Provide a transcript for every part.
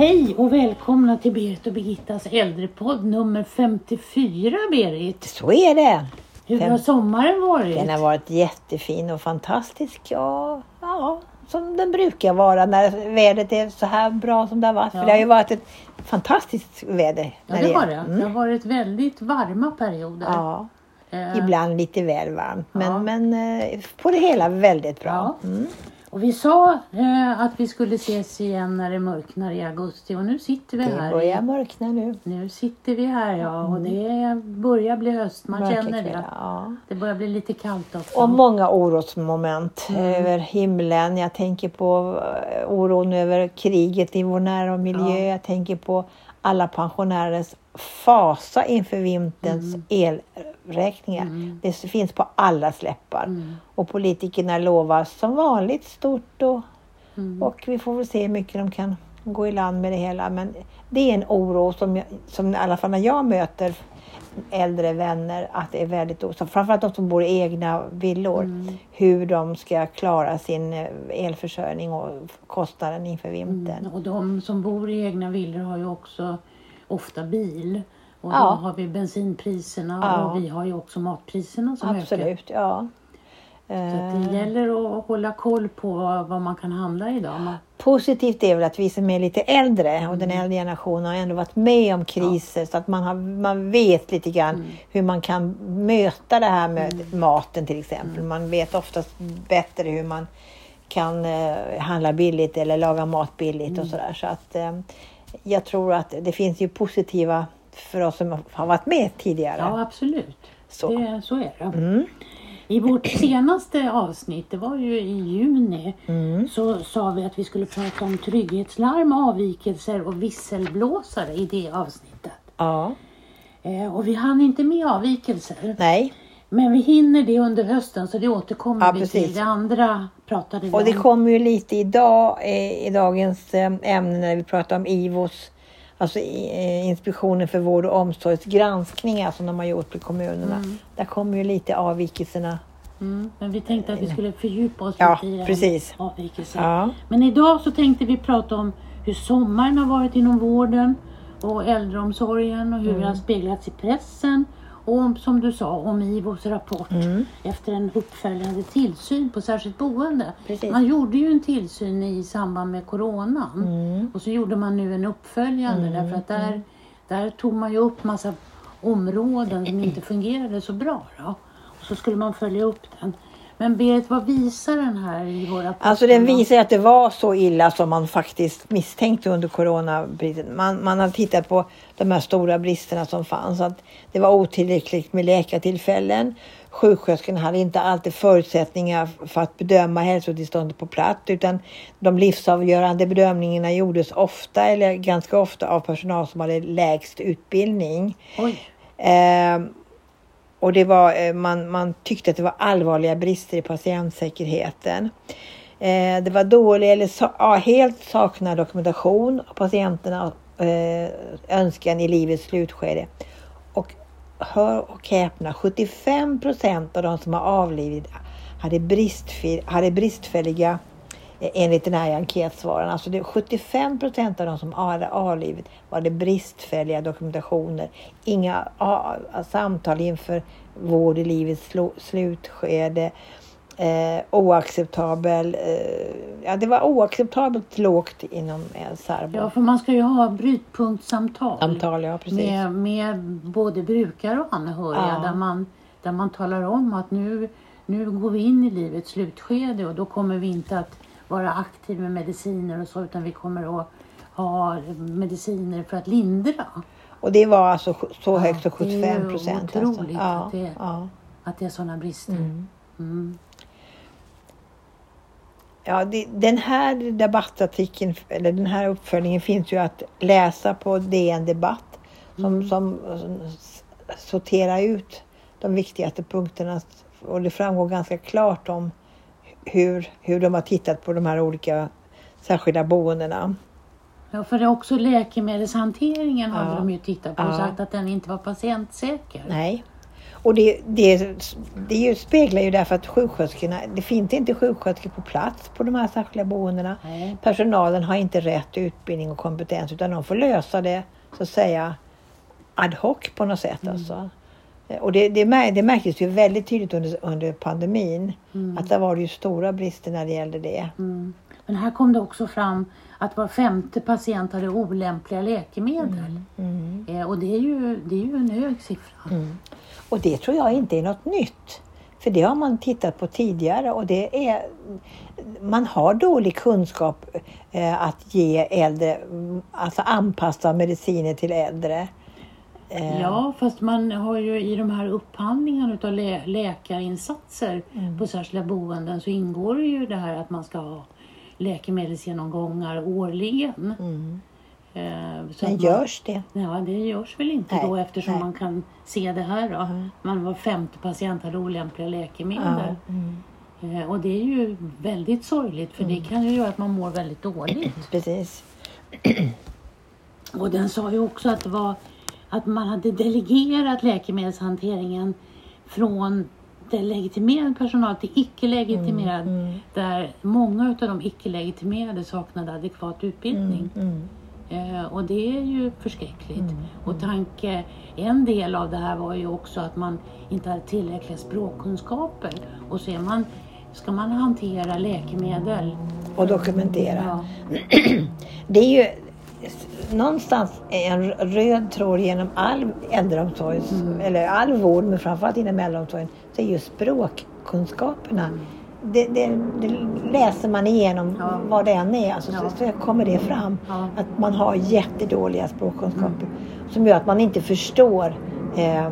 Hej och välkomna till Berit och Birgittas äldrepodd nummer 54 Berit. Så är det. Hur Fem- har sommaren varit? Den har varit jättefin och fantastisk. Ja, ja, som den brukar vara när vädret är så här bra som det har varit. Ja. För det har ju varit ett fantastiskt väder. Ja det har det. Mm. Det har varit väldigt varma perioder. Ja, Eh, ibland lite väl varmt. Men, Ja. men eh, på det hela väldigt bra. Ja. Mm. Och vi sa eh, att vi skulle ses igen när det mörknar i augusti och nu sitter vi Det här. börjar i- mörkna nu. Nu sitter vi här ja och det börjar bli höst. Man Mörka känner det. Ja. Det börjar bli lite kallt också. Och många orosmoment Mm. över himlen. Jag tänker på eh, oron över kriget i vår närmiljö. Ja. Jag tänker på alla pensionärers fasa inför vinterns elräkningar. Det finns på alla läppar. Mm. Och politikerna lovar som vanligt stort och, Mm. och vi får väl se hur mycket de kan gå i land med det hela. Men det är en oro som, jag, som i alla fall när jag möter äldre vänner att det är väldigt oro. Framförallt de som bor i egna villor. Mm. Hur de ska klara sin eh, elförsörjning och kostnaden inför vintern. Mm. Och de som bor i egna villor har ju också ofta bil. Och då Ja. har vi bensinpriserna Ja. och vi har ju också matpriserna som ökar. Absolut, ja. Så att Eh, det gäller att hålla koll på vad man kan handla idag. Man, Positivt är väl att vi som är lite äldre och Mm. den äldre generationen har ändå varit med om kriser så att man, har, man vet lite grann Mm. hur man kan möta det här med maten till exempel. Mm. Man vet oftast bättre hur man kan eh, handla billigt eller laga mat billigt Mm. och sådär. Så att eh, jag tror att det finns ju positiva för oss som har varit med tidigare. ja, absolut. Så. Det, så är det. I vårt senaste avsnitt, det var ju i juni, Mm. så sa vi att vi skulle prata om trygghetslarm, avvikelser och visselblåsare i det avsnittet. Ja, Eh, och vi hann inte med avvikelser. nej. Men vi hinner det under hösten så det återkommer Ja, vi precis. till. Det andra pratade vi Och det om. kommer ju lite idag eh, i dagens eh, ämne när vi pratar om IVOs, alltså Inspektionen för vård och omsorgsgranskningar som de har gjort i kommunerna. Där kommer ju lite avvikelserna. Mm, men vi tänkte att vi skulle fördjupa oss Ja, lite i det här precis. med avvikelser. Ja. Men idag så tänkte vi prata om hur sommaren har varit inom vården och äldreomsorgen och hur Mm. det har speglats i pressen. Och om, som du sa, om IVOs rapport Mm. efter en uppföljande tillsyn på särskilt boende. Precis. Man gjorde ju en tillsyn i samband med coronan Mm. och så gjorde man nu en uppföljande därför att där, där tog man ju upp massa områden som inte fungerade så bra. Då. Och så skulle man följa upp den. Men Berit, vad visar den här i våra? Alltså den visar att det var så illa som man faktiskt misstänkte under coronabristen. Man, man har tittat på de här stora bristerna som fanns. Att det var otillräckligt med läkartillfällen. Sjuksköterskorna hade inte alltid förutsättningar för att bedöma hälsotillståndet på plats utan de livsavgörande bedömningarna gjordes ofta eller ganska ofta av personal som hade lägst utbildning. Oj, Eh, och det var, eh, man, man tyckte att det var allvarliga brister i patientsäkerheten. Eh, det var dålig eller sa, ja, helt saknad dokumentation av patienterna eh, önskan i livets slutskede. Och hör och häpna, 75 procent av de som har avlidit hade, hade bristfälliga enligt den här enkätsvaren. Alltså det är 75 procent av de som hade avlidit var det bristfälliga dokumentationer. Inga a, samtal inför vård i livets slu, slutskede. Eh, oacceptabel, eh, ja det var oacceptabelt lågt inom eh, Särbo. ja för man ska ju ha brytpunktssamtal. Samtal, ja precis. med, med både brukare och anhöriga Ja. där, man, där man talar om att nu, nu går vi in i livets slutskede och då kommer vi inte att vara aktiva med mediciner och så utan vi kommer att ha mediciner för att lindra. Och det var alltså så högt som det är ju 75 procent. otroligt Alltså. Ja, att det- ja. Att det är sådana brister. Mm. Mm. Ja, det, den här debattartikeln, eller den här uppföljningen finns ju att läsa på DN Debatt som, som, som s- sorterar ut de viktigaste punkterna och det framgår ganska klart om hur, hur de har tittat på de här olika särskilda boendena. Ja, för det är också läkemedelshanteringen Ja. de ju tittat på och Ja. sagt att den inte var patientsäker. Nej. Och det, det, det ju speglar ju därför att sjuksköterskorna, det finns inte sjuksköterskor på plats på de här särskilda boendena. Nej. Personalen har inte rätt utbildning och kompetens utan de får lösa det så att säga ad hoc på något sätt. Mm. Alltså. Och det, det, det märktes ju väldigt tydligt under, under pandemin att där var det ju stora brister när det gällde det. Mm. Men här kom det också fram att var femte patient hade olämpliga läkemedel. Mm. Eh, och det är, ju, det är ju en hög siffra. Och det tror jag inte är något nytt. För det har man tittat på tidigare och det är man har dålig kunskap eh, att ge äldre, mm, alltså anpassa mediciner till äldre. Eh, Ja, fast man har ju i de här upphandlingarna utav lä- läkarinsatser Mm. på särskilda boenden så ingår det ju det här att man ska ha läkemedelsgenomgångar årligen. Mm. Eh, så Men att man- görs det? Ja, det görs väl inte Nej, då eftersom nej. man kan se det här då. Man var femte patient hade olämpliga läkemedel. Ja, mm. Eh, och det är ju väldigt sorgligt för det kan ju göra att man mår väldigt dåligt. Precis. Och den sa ju också att det var att man hade delegerat läkemedelshanteringen från legitimerad personal till icke-legitimerad. Där många av de icke-legitimerade saknade adekvat utbildning. Mm. Eh, och det är ju förskräckligt. Och tanke, en del av det här var ju också att man inte hade tillräckliga språkkunskaper. Och så man, ska man hantera läkemedel. Och dokumentera. Ja, Det är ju någonstans en röd tråd genom all äldreomsorg, eller all vård, men framförallt inom äldreomsorgen, så är ju språkkunskaperna. Det, det, det läser man igenom Ja. vad det än är, alltså, Ja. så, så kommer det fram. Ja. Att man har jättedåliga språkkunskaper som gör att man inte förstår eh,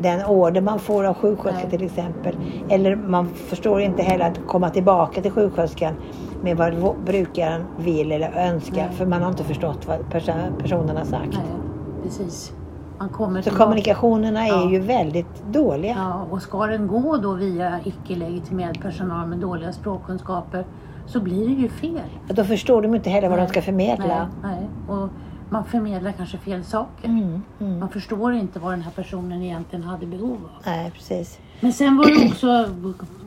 den order man får av sjuksköterskan till exempel. Eller man förstår inte heller att komma tillbaka till sjuksköterskan med vad brukaren vill eller önskar Nej. för man har inte förstått vad perso- personen har sagt. nej, precis. Man kommer Så kommunikationerna är Ja. ju väldigt dåliga. Ja, och ska den gå då via icke-legitimerad personal med dåliga språkkunskaper så blir det ju fel. Då förstår de inte heller vad de Nej. ska förmedla. Nej. Och man förmedlar kanske fel saker. Mm, mm. Man förstår inte vad den här personen egentligen hade behov av. Nej, precis. Men sen var det också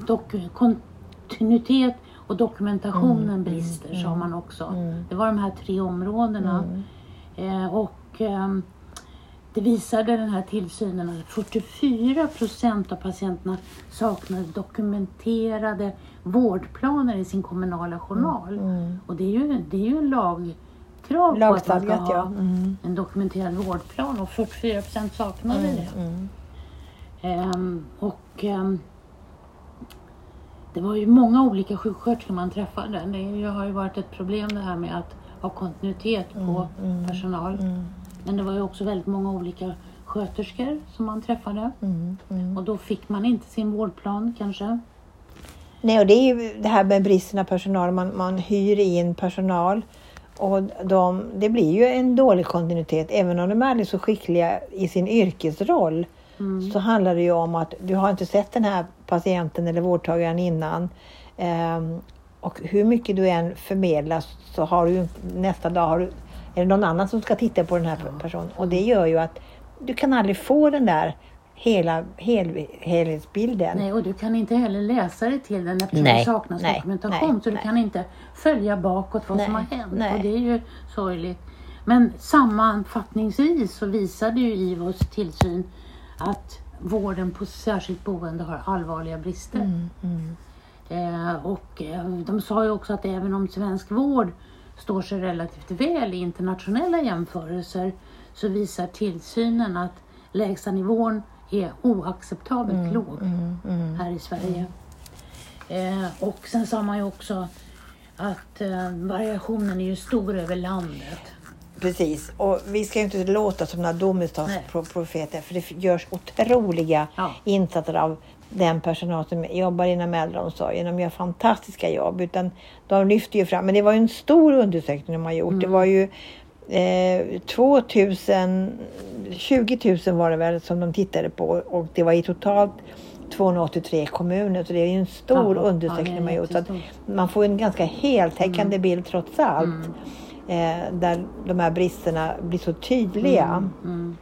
dok- kontinuitet och dokumentationen brister sa man också. Det var de här tre områdena. Eh, och ehm, det visade den här tillsynen att 44 procent av patienterna saknade dokumenterade vårdplaner i sin kommunala journal. Och det är ju, det är ju en lagkrav på att man ska ha. Mm. en dokumenterad vårdplan och 44 procent saknade det. Mm. Ehm, och ehm, det var ju många olika sjuksköterskor man träffade. Det har ju varit ett problem det här med att ha kontinuitet på personal. Men det var ju också väldigt många olika sköterskor som man träffade. Mm. Och då fick man inte sin vårdplan kanske. Nej, och det är ju det här med bristen av personal. Man, man hyr in personal och de, det blir ju en dålig kontinuitet. Även om de är aldrig så skickliga i sin yrkesroll så handlar det ju om att du har inte sett den här patienten eller vårdtagaren innan. Ehm, och hur mycket du än förmedlar så har du nästa dag har du, är det någon annan som ska titta på den här personen. Och det gör ju att du kan aldrig få den där hela hel, helhetsbilden. Nej, och du kan inte heller läsa dig till den eftersom Nej, det saknas nej, dokumentation. nej, så du nej. kan inte följa bakåt vad som har Nej, hänt. nej. Och det är ju sorgligt. Men sammanfattningsvis så visade ju IVOs tillsyn att vården på särskilt boende har allvarliga brister. Mm, Eh, och eh, de sa ju också att även om svensk vård står sig relativt väl i internationella jämförelser så visar tillsynen att lägsta nivån är oacceptabelt låg här i Sverige. Eh, och sen sa man ju också att eh, variationen är ju stor över landet. Precis, och vi ska ju inte låta som några domedagsprofeter för det görs otroliga Ja. insatser av den personal som jobbar inom äldreomsorgen. De gör fantastiska jobb. Utan de lyfter ju fram, men det var ju en stor undersökning de har gjort. Det var ju eh, 2000, 20 000 var det väl som de tittade på och det var i totalt 283 kommuner. Så det är ju en stor Ja, ja, undersökning de har gjort. Så man får en ganska heltäckande bild trots allt. Eh, där de här bristerna blir så tydliga. Mm,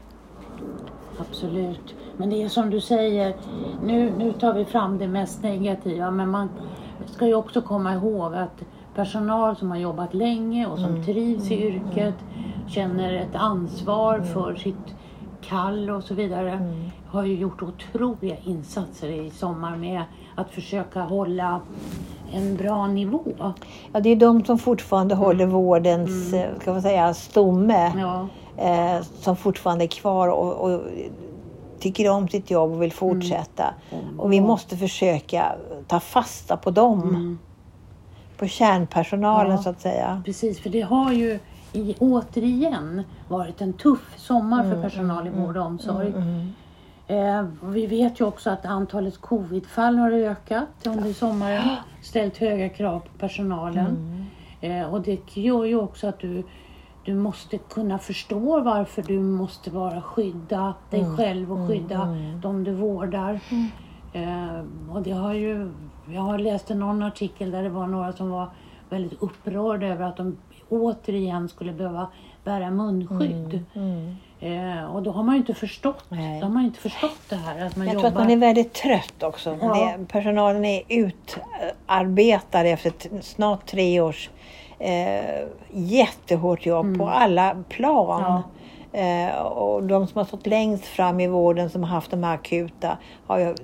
absolut. Men det är som du säger, nu, nu tar vi fram det mest negativa men man ska ju också komma ihåg att personal som har jobbat länge och som Mm. trivs i yrket, känner ett ansvar för sitt kall och så vidare, Mm. har ju gjort otroliga insatser i sommar med att försöka hålla en bra nivå. Ja, det är de som fortfarande håller vårdens eh, ska man säga, stomme. Ja, eh, som fortfarande är kvar och, och tycker om sitt jobb och vill fortsätta. Och vi måste försöka ta fasta på dem. Mm. På kärnpersonalen Ja. så att säga. precis. För det har ju i, återigen varit en tuff sommar Mm, för personal i vård och omsorg. Eh, vi vet ju också att antalet covidfall har ökat under sommaren. Ställt höga krav på personalen. Mm. Eh, och det gör ju också att du, du måste kunna förstå varför du måste vara skydda dig Mm. själv och skydda de du vårdar. Eh, och det har ju, jag har läst någon artikel där det var några som var väldigt upprörda över att de återigen skulle behöva bära munskydd. Eh, och då har man ju inte förstått, Mm, Nej. då har man inte förstått det här att man Jag jobbar. tror att man är väldigt trött också. Ja. Det, personalen är utarbetad efter snart tre års eh, jättehårt jobb på alla plan. Mm. Ja. Eh, och de som har stått längst fram i vården som har haft de här akuta har ju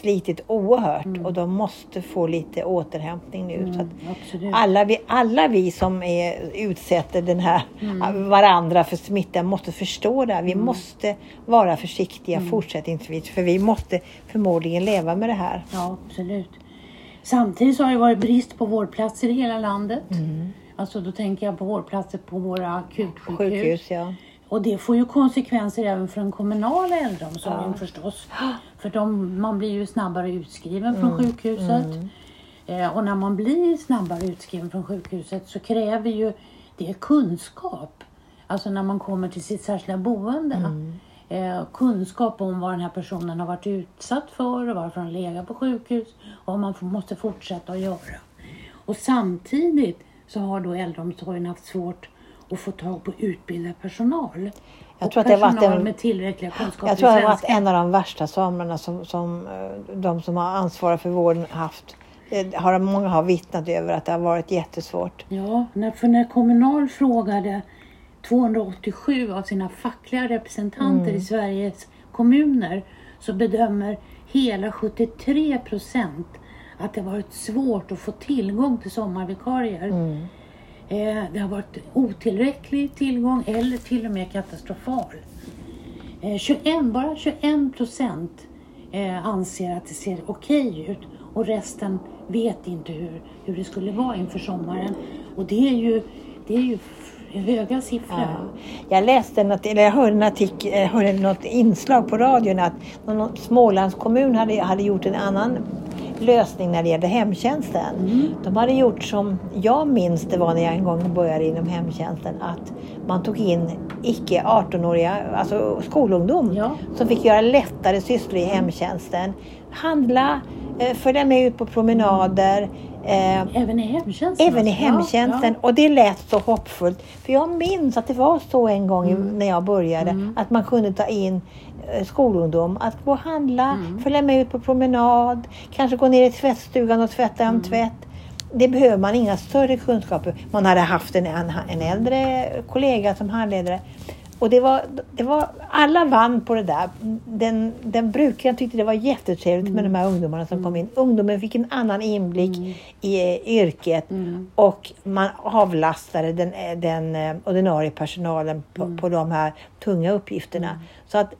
slitit oerhört Mm. och de måste få lite återhämtning nu. Så att Absolut. alla, vi, alla vi som är, utsätter den här, Mm. varandra för smitta måste förstå det. Vi måste vara försiktiga Mm. fortsättningsvis för vi måste förmodligen leva med det här. Ja, absolut. Samtidigt så har det varit brist på vårdplatser i hela landet. Mm. Alltså då tänker jag på vårdplatser på våra akutsjukhus. Sjukhus, ja. Och det får ju konsekvenser även för den kommunala äldreomsorgen förstås. För de, man blir ju snabbare utskriven från Mm. sjukhuset. Eh, och när man blir snabbare utskriven från sjukhuset så kräver ju det kunskap. Alltså när man kommer till sitt särskilda boende. Mm. Eh, kunskap om vad den här personen har varit utsatt för och varför han legat på sjukhus. Och vad man måste fortsätta att göra. Och samtidigt så har då äldreomsorgen haft svårt att få tag på utbildad personal. Jag och tror att det varit en- med tillräckliga kunskaper Jag tror att det varit en av de värsta somrarna som, som eh, de som har ansvar för vården haft. Det har, många har vittnat över att det har varit jättesvårt. Ja, när, för när Kommunal frågade 287 av sina fackliga representanter Mm. i Sveriges kommuner så bedömer hela 73 procent att det varit svårt att få tillgång till sommarvikarier. Mm. Eh, det har varit otillräcklig tillgång eller till och med katastrofal. Eh, 21, bara 21 procent eh, anser att det ser okej ut och resten vet inte hur, hur det skulle vara inför sommaren. Och det är ju, det är ju höga siffror. Ja. Jag läste en, eller jag hörde, en artikel, hörde något inslag på radion att någon Smålandskommun hade, hade gjort en annan lösning när det gällde hemtjänsten. De hade gjort som jag minns det var när jag en gång började inom hemtjänsten att man tog in icke 18-åriga, alltså skolungdom Ja. som fick göra lättare sysslor i hemtjänsten. Handla, eh, följa med ut på promenader, eh, Även i hemtjänsten? Även i hemtjänsten. Och det lät så hoppfullt. För jag minns att det var så en gång Mm. när jag började. Att man kunde ta in skolungdom. Att gå och handla, Mm. följa med ut på promenad. Kanske gå ner i tvättstugan och tvätta Mm. en tvätt. Det behöver man inga större kunskaper. Man hade haft en, en, en äldre kollega som handledare. Och det var, det var, alla vann på det där. Den, den brukaren tyckte det var jättetrevligt med de här ungdomarna som kom in. Ungdomen fick en annan inblick i eh, yrket och man avlastade den, eh, den eh, ordinarie personalen på, på de här tunga uppgifterna. Så att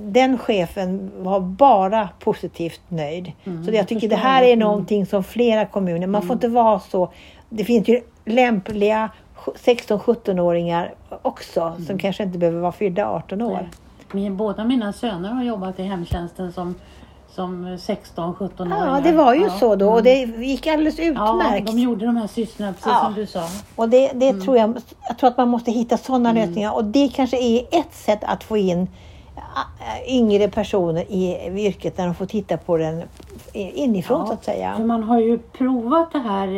den chefen var bara positivt nöjd. så jag tycker det här är Mm. någonting som flera kommuner, man får inte vara så, det finns ju lämpliga 16-17-åringar också som kanske inte behöver vara fyllda 18 år. Min, båda mina söner har jobbat i hemtjänsten som, som 16-17-åringar. Ja, det var ju Ja. så då och det gick alldeles Ja, utmärkt. de gjorde de här sysslorna precis Ja. som du sa. Och det, det Mm. tror jag, jag tror att man måste hitta sådana lösningar och det kanske är ett sätt att få in yngre personer i yrket när de får titta på den inifrån Ja, så att säga. För man har ju provat det här.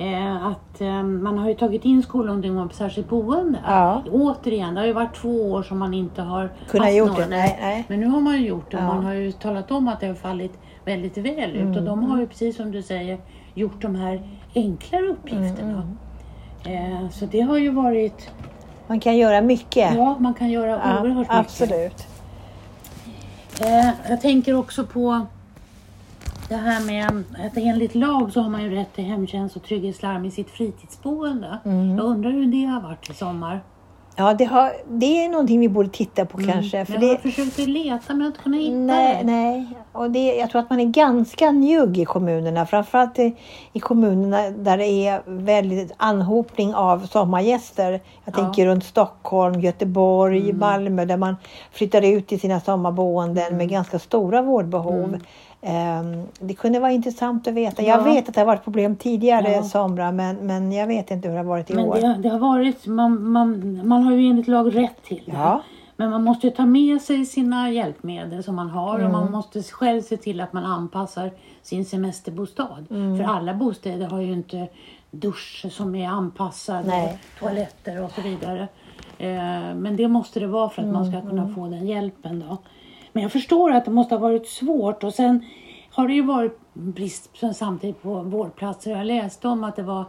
Eh, att eh, man har ju tagit in skolungdomar på särskilt boende. Ja. Återigen, det har ju varit två år som man inte har Kunnat gjort det, nej, nej. Men nu har man ju gjort det och Ja. man har ju talat om att det har fallit väldigt väl ut. Mm. Och de har ju precis som du säger gjort de här enklare uppgifterna. Mm, Eh, så det har ju varit, Man kan göra mycket. ja man kan göra Ja, oerhört mycket. absolut. Eh, jag tänker också på det här med att enligt lag så har man ju rätt till hemtjänst och trygghetslarm i sitt fritidsboende. Mm. Jag undrar hur det har varit i sommar. Ja, det, har, det är någonting vi borde titta på kanske. För Mm. jag det, försökt leta men jag har inte kunnat hitta nej, det. nej. Och det, jag tror att man är ganska njugg i kommunerna. Framförallt i, i kommunerna där det är väldigt anhopning av sommargäster. Jag Ja. tänker runt Stockholm, Göteborg, Mm. Malmö där man flyttar ut till sina sommarboenden med ganska stora vårdbehov. Ehm, det kunde vara intressant att veta. Jag Mm. Ja. vet att det har varit problem tidigare Ja. somrar men, men jag vet inte hur det har varit i Men år. det, det har varit, man, man, man har ju enligt lag rätt till det. Ja. Men man måste ju ta med sig sina hjälpmedel som man har och Mm. man måste själv se till att man anpassar sin semesterbostad. Mm. För alla bostäder har ju inte dusch som är anpassad Nej. och toaletter och så vidare. Eh, men det måste det vara för att man Mm, ska kunna få den hjälpen då. Men jag förstår att det måste ha varit svårt och sen har det ju varit brist samtidigt på vårdplatser. Jag läste om att det var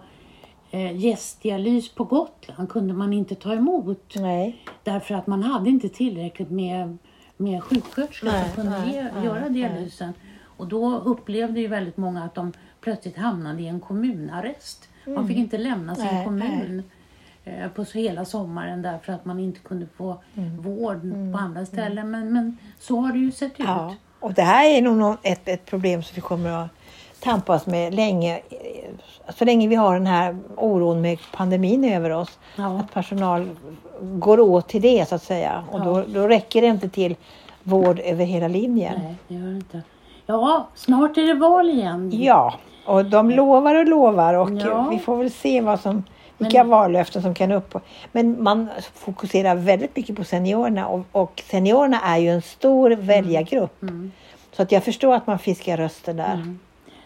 eh, gästdialys på Gotland kunde man inte ta emot. Nej. Därför att man hade inte tillräckligt med, med sjuksköterskor som kunde nej, ge, nej, göra dialysen. Och då upplevde ju väldigt många att de plötsligt hamnade i en kommunarrest. Man fick inte lämna sin Mm. Kommun på så hela sommaren därför att man inte kunde få Mm. vård på andra ställen. Men, men så har det ju sett ut. Ja, och det här är nog ett, ett problem som vi kommer att tampas med länge. eh, Så länge vi har den här oron med pandemin över oss. Ja. Att personal går åt till det så att säga. Och Ja. då, då räcker det inte till vård över hela linjen. Nej, det gör det inte. Ja, snart är det val igen. Ja, och de lovar och lovar och Ja. vi får väl se vad som, vilka vallöften som kan upp. Men man fokuserar väldigt mycket på seniorerna och, och seniorerna är ju en stor väljargrupp. Mm. Så att jag förstår att man fiskar röster där.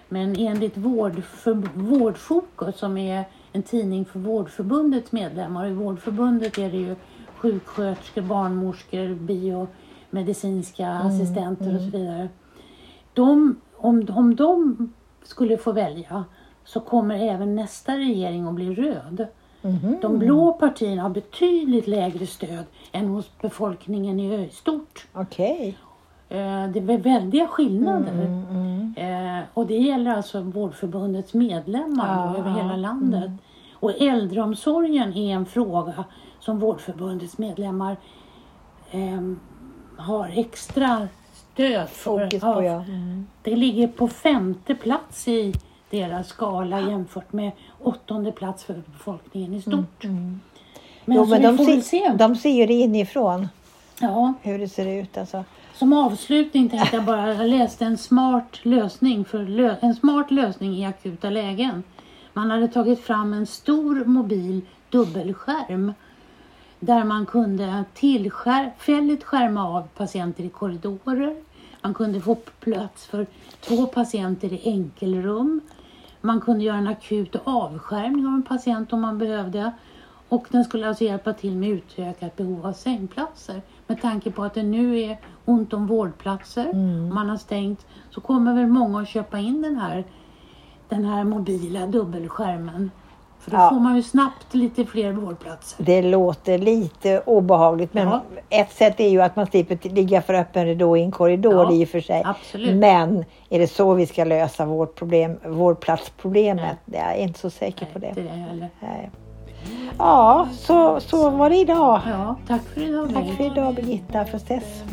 Men enligt Vård för, Vårdfokus som är en tidning för Vårdförbundets medlemmar. I Vårdförbundet är det ju sjuksköterskor, barnmorskor, biomedicinska assistenter och så vidare. De, om, om de skulle få välja så kommer även nästa regering att bli röd. De blå partierna har betydligt lägre stöd än hos befolkningen i stort. Okej. Eh, Det är väldiga skillnader. Mm, Eh, och det gäller alltså Vårdförbundets medlemmar Ja, över hela landet. Och äldreomsorgen är en fråga som Vårdförbundets medlemmar ehm, har extra stöd för. Fokus på ja. Mm. Det ligger på femte plats i deras skala jämfört med åttonde plats för befolkningen i stort. Men, Mm, Jo, så men de, får ser, se. de ser ju det inifrån. Ja, Hur det ser ut alltså. Som avslutning tänkte jag bara, jag läste en smart lösning för lö, en smart lösning i akuta lägen. Man hade tagit fram en stor mobil dubbelskärm där man kunde tillfälligt skärma av patienter i korridorer. Man kunde få plats för två patienter i enkelrum. Man kunde göra en akut avskärmning av en patient om man behövde. Och den skulle alltså hjälpa till med utökat behov av sängplatser. Med tanke på att det nu är ont om vårdplatser, man har stängt, så kommer väl många att köpa in den här, den här mobila dubbelskärmen. För då ja. får man ju snabbt lite fler vårdplatser. Det låter lite obehagligt men ja. ett sätt är ju att man slipper ligga för öppen ridå i en korridor ja, i och för sig. Absolut. Men är det så vi ska lösa vårt problem, vårdplatsproblemet? Nej. Jag är inte så säker Nej, på det. det är Nej. Ja, så, så var det idag. Ja, tack för idag. Tack för idag Birgitta Frostess.